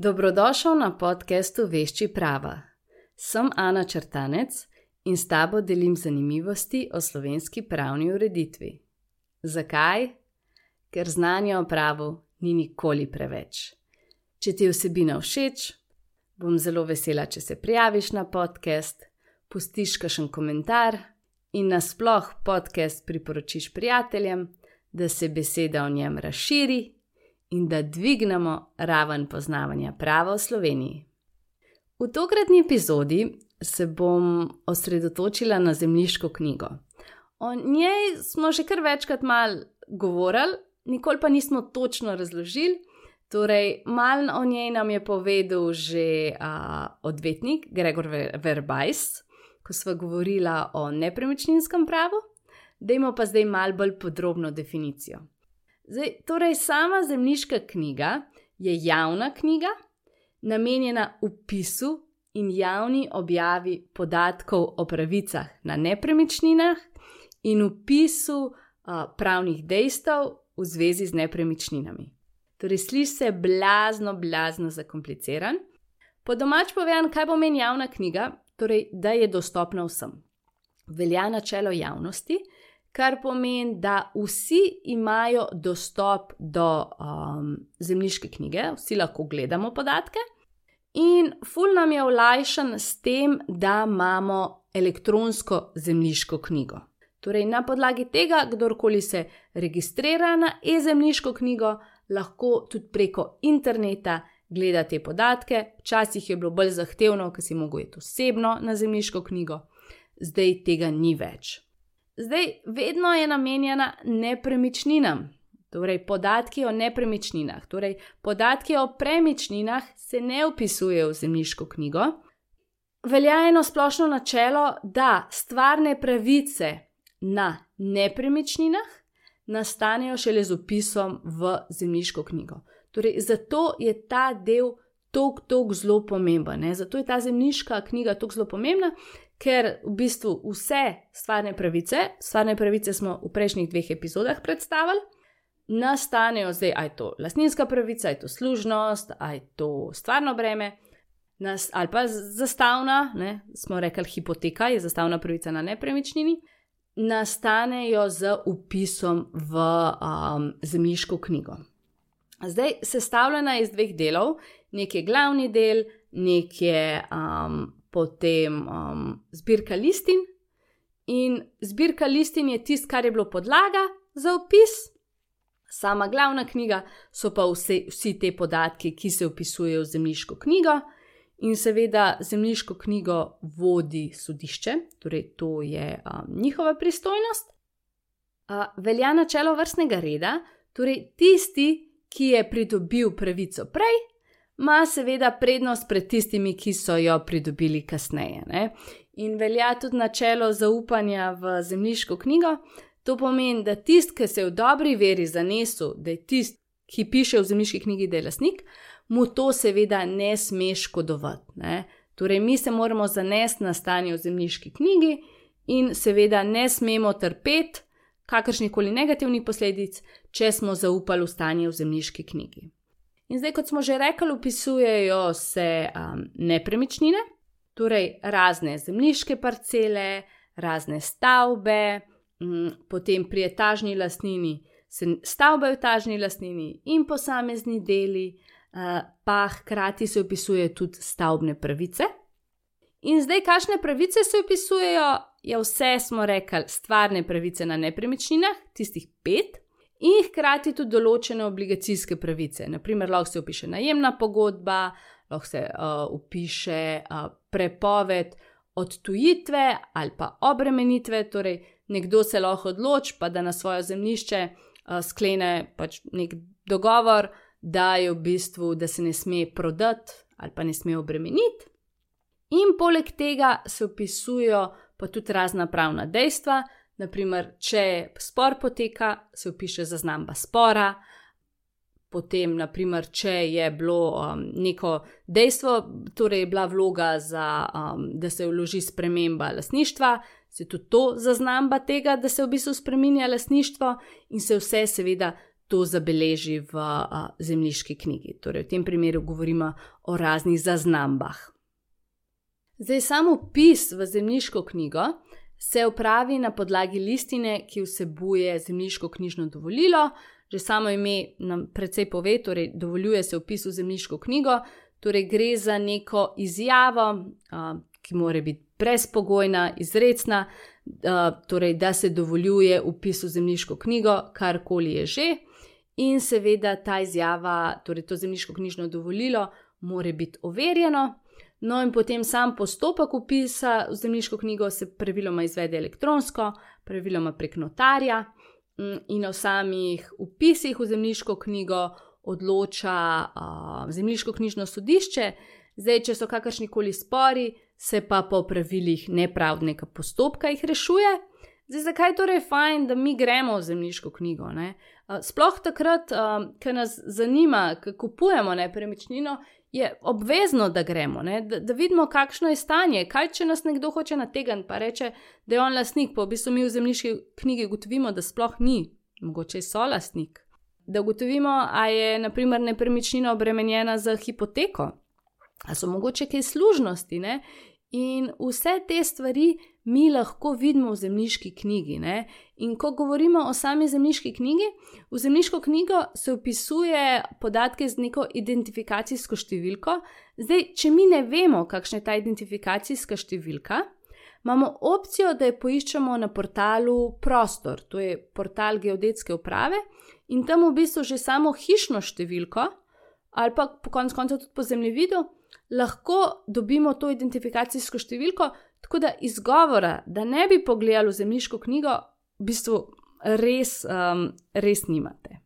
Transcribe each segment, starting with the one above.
Dobrodošel na podkastu Vešči prava. Sem Ana Črtanec in s tabo delim zanimivosti o slovenski pravni ureditvi. Zakaj? Ker znanja o pravu ni nikoli preveč. Če ti je vsebina všeč, bom zelo vesela, če se prijaviš na podcast, pustiš kakšen komentar in nasploh podcast priporočiš prijateljem, da se beseda o njem razširi in da dvignemo raven poznavanja prava v Sloveniji. V tokratni epizodi se bom osredotočila na zemljiško knjigo. O njej smo že kar večkrat mal govorili, nikoli pa nismo točno razložili. Torej, malo o njej nam je povedal že uh, odvetnik Gregor Verbajs, ko smo govorili o nepremičninskem pravu, dajmo pa zdaj malo bolj podrobno definicijo. Zdaj, torej, sama zemljiška knjiga je javna knjiga, namenjena upisu in javni objavi podatkov o pravicah na nepremičninah in upisu uh, pravnih dejstev v zvezi z nepremičninami. Torej, sliši se blazno, blazno zakompliciran. Po domač povem, kaj pomeni javna knjiga, torej, da je dostopna vsem. Velja načelo javnosti, kar pomeni, da vsi imajo dostop do um, zemljiške knjige, vsi lahko gledamo podatke. In ful nam je olajšan s tem, da imamo elektronsko zemljiško knjigo. Torej, na podlagi tega, kdorkoli se registrira na e-zemljiško knjigo, lahko tudi preko interneta gleda te podatke. Včasih je bilo bolj zahtevno, ker si mogel iti osebno na zemljiško knjigo, zdaj tega ni več. Zdaj, vedno je namenjena nepremičninam, torej podatki o nepremičninah. Torej, podatki o premičninah se ne upisujejo v zemljiško knjigo. Velja eno splošno načelo, da stvarne pravice na nepremičninah nastanejo šele z upisom v zemljiško knjigo. Torej, zato je ta del tako, tako zelo pomemben. Ne? Zato je ta zemljiška knjiga tako zelo pomembna, ker v bistvu vse stvarne pravice, stvarne pravice smo v prejšnjih dveh epizodah predstavili, nastanejo zdaj, aj to lastninska pravica, aj to služnost, aj to stvarno breme. Nas, ali pa zastavna, ne, smo rekli, hipoteka je zastavna pravica na nepremičnini, nastanejo z upisom v um, zemljiško knjigo. Zdaj, sestavljena je iz dveh delov, nekaj glavni del, nekaj um, potem um, zbirka listin. In zbirka listin je tisto, kar je bilo podlaga za opis, sama glavna knjiga so pa vse, vsi te podatki, ki se opisujejo v zemljiško knjigo. In seveda zemljiško knjigo vodi sodišče, torej to je um, njihova pristojnost. Uh, velja načelo vrstnega reda, torej tisti, ki je pridobil pravico prej, ima seveda prednost pred tistimi, ki so jo pridobili kasneje. Ne? In velja tudi načelo zaupanja v zemljiško knjigo. To pomeni, da tisti, ki se je v dobri veri zanesel, da je tisti, ki piše v zemljiški knjigi, da je lasnik, mu to seveda ne sme škodovati. Ne? Torej, mi se moramo zanesti na stanje v zemljiški knjigi in seveda ne smemo trpeti kakršnih koli negativnih posledic, če smo zaupali v stanje v zemljiški knjigi. In zdaj, kot smo že rekli, upisujejo se um, nepremičnine, torej razne zemljiške parcele, razne stavbe, um, potem pri etažni lastnini stavbe v etažni lastnini in posamezni deli, uh, pa hkrati se upisuje tudi stavbne pravice. In zdaj, kakšne pravice se upisujejo, je vse, smo rekli, stvarne pravice na nepremičninah, tistih pet in hkrati tudi določene obligacijske pravice. Naprimer, lahko se upiše najemna pogodba, lahko se uh, upiše uh, prepoved odtujitve ali pa obremenitve, torej nekdo se lahko odloči, pa da na svoje zemljišče uh, sklene pač nek dogovor, da je v bistvu, da se ne sme prodati ali pa ne sme obremeniti. In poleg tega se upisujejo pa tudi razna pravna dejstva, Naprimer, če spor poteka, se upiše zaznamba spora. Potem, naprimer, če je bilo um, neko dejstvo, torej je bila vloga, za, um, da se vloži sprememba lasništva, se tudi to zaznamba tega, da se v bistvu spremenja lasništvo in se vse seveda to zabeleži v uh, zemljiški knjigi. Torej, v tem primeru govorimo o raznih zaznambah. Zdaj, samo upis v zemljiško knjigo se upravi na podlagi listine, ki vsebuje zemljiško knjižno dovolilo. Že samo ime nam precej pove, torej dovoljuje se upis v zemljiško knjigo, torej gre za neko izjavo, ki mora biti brezpogojna, izredna, uh, torej da se dovoljuje upis v zemljiško knjigo, karkoli je že. In seveda ta izjava, torej to zemljiško knjižno dovolilo, mora biti overjeno. No, in potem sam postopek upisa v zemljiško knjigo se praviloma izvede elektronsko, praviloma prek notarja, mm, in o samih upisih v zemljiško knjigo odloča uh, zemljiško knjižno sodišče. Zdaj, če so kakršni koli spori, se pa po pravilih nepravdnega postopka jih rešuje. Zdaj, zakaj torej je fajn, da mi gremo v zemljiško knjigo? Ne? Sploh takrat, ko nas zanima, ko kupujemo nepremičnino, je obvezno, da gremo, da, da vidimo, kakšno je stanje. Kaj, če nas nekdo hoče nategniti, pa reče, da je on lastnik, pa v bistvu mi v zemljiški knjigi ugotovimo, da sploh ni, mogoče so lastnik. Da ugotovimo, ali je naprimer nepremičnina obremenjena z hipoteko, ali so mogoče kaj služnosti. Ne? In vse te stvari mi lahko vidimo v zemljiški knjigi. Ne? In ko govorimo o sami zemljiški knjigi, v zemljiško knjigo se upisuje podatke z neko identifikacijsko številko. Zdaj, če mi ne vemo, kakšna je ta identifikacijska številka, imamo opcijo, da jo poiščemo na portalu Prostor, to je portal geodetske uprave, in tam v bistvu že samo hišno številko, ali pa po koncu konca tudi po zemljevidu lahko dobimo to identifikacijsko številko, tako da izgovora, da ne bi pogledali v zemljiško knjigo, v bistvu res, um, res nimate.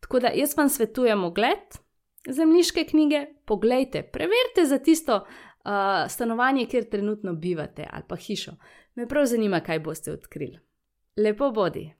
Tako da jaz vam svetujem ogled zemljiške knjige, pogledajte, preverite za tisto uh, stanovanje, kjer trenutno bivate ali pa hišo. Me prav zanima, kaj boste odkrili. Lepo bodi.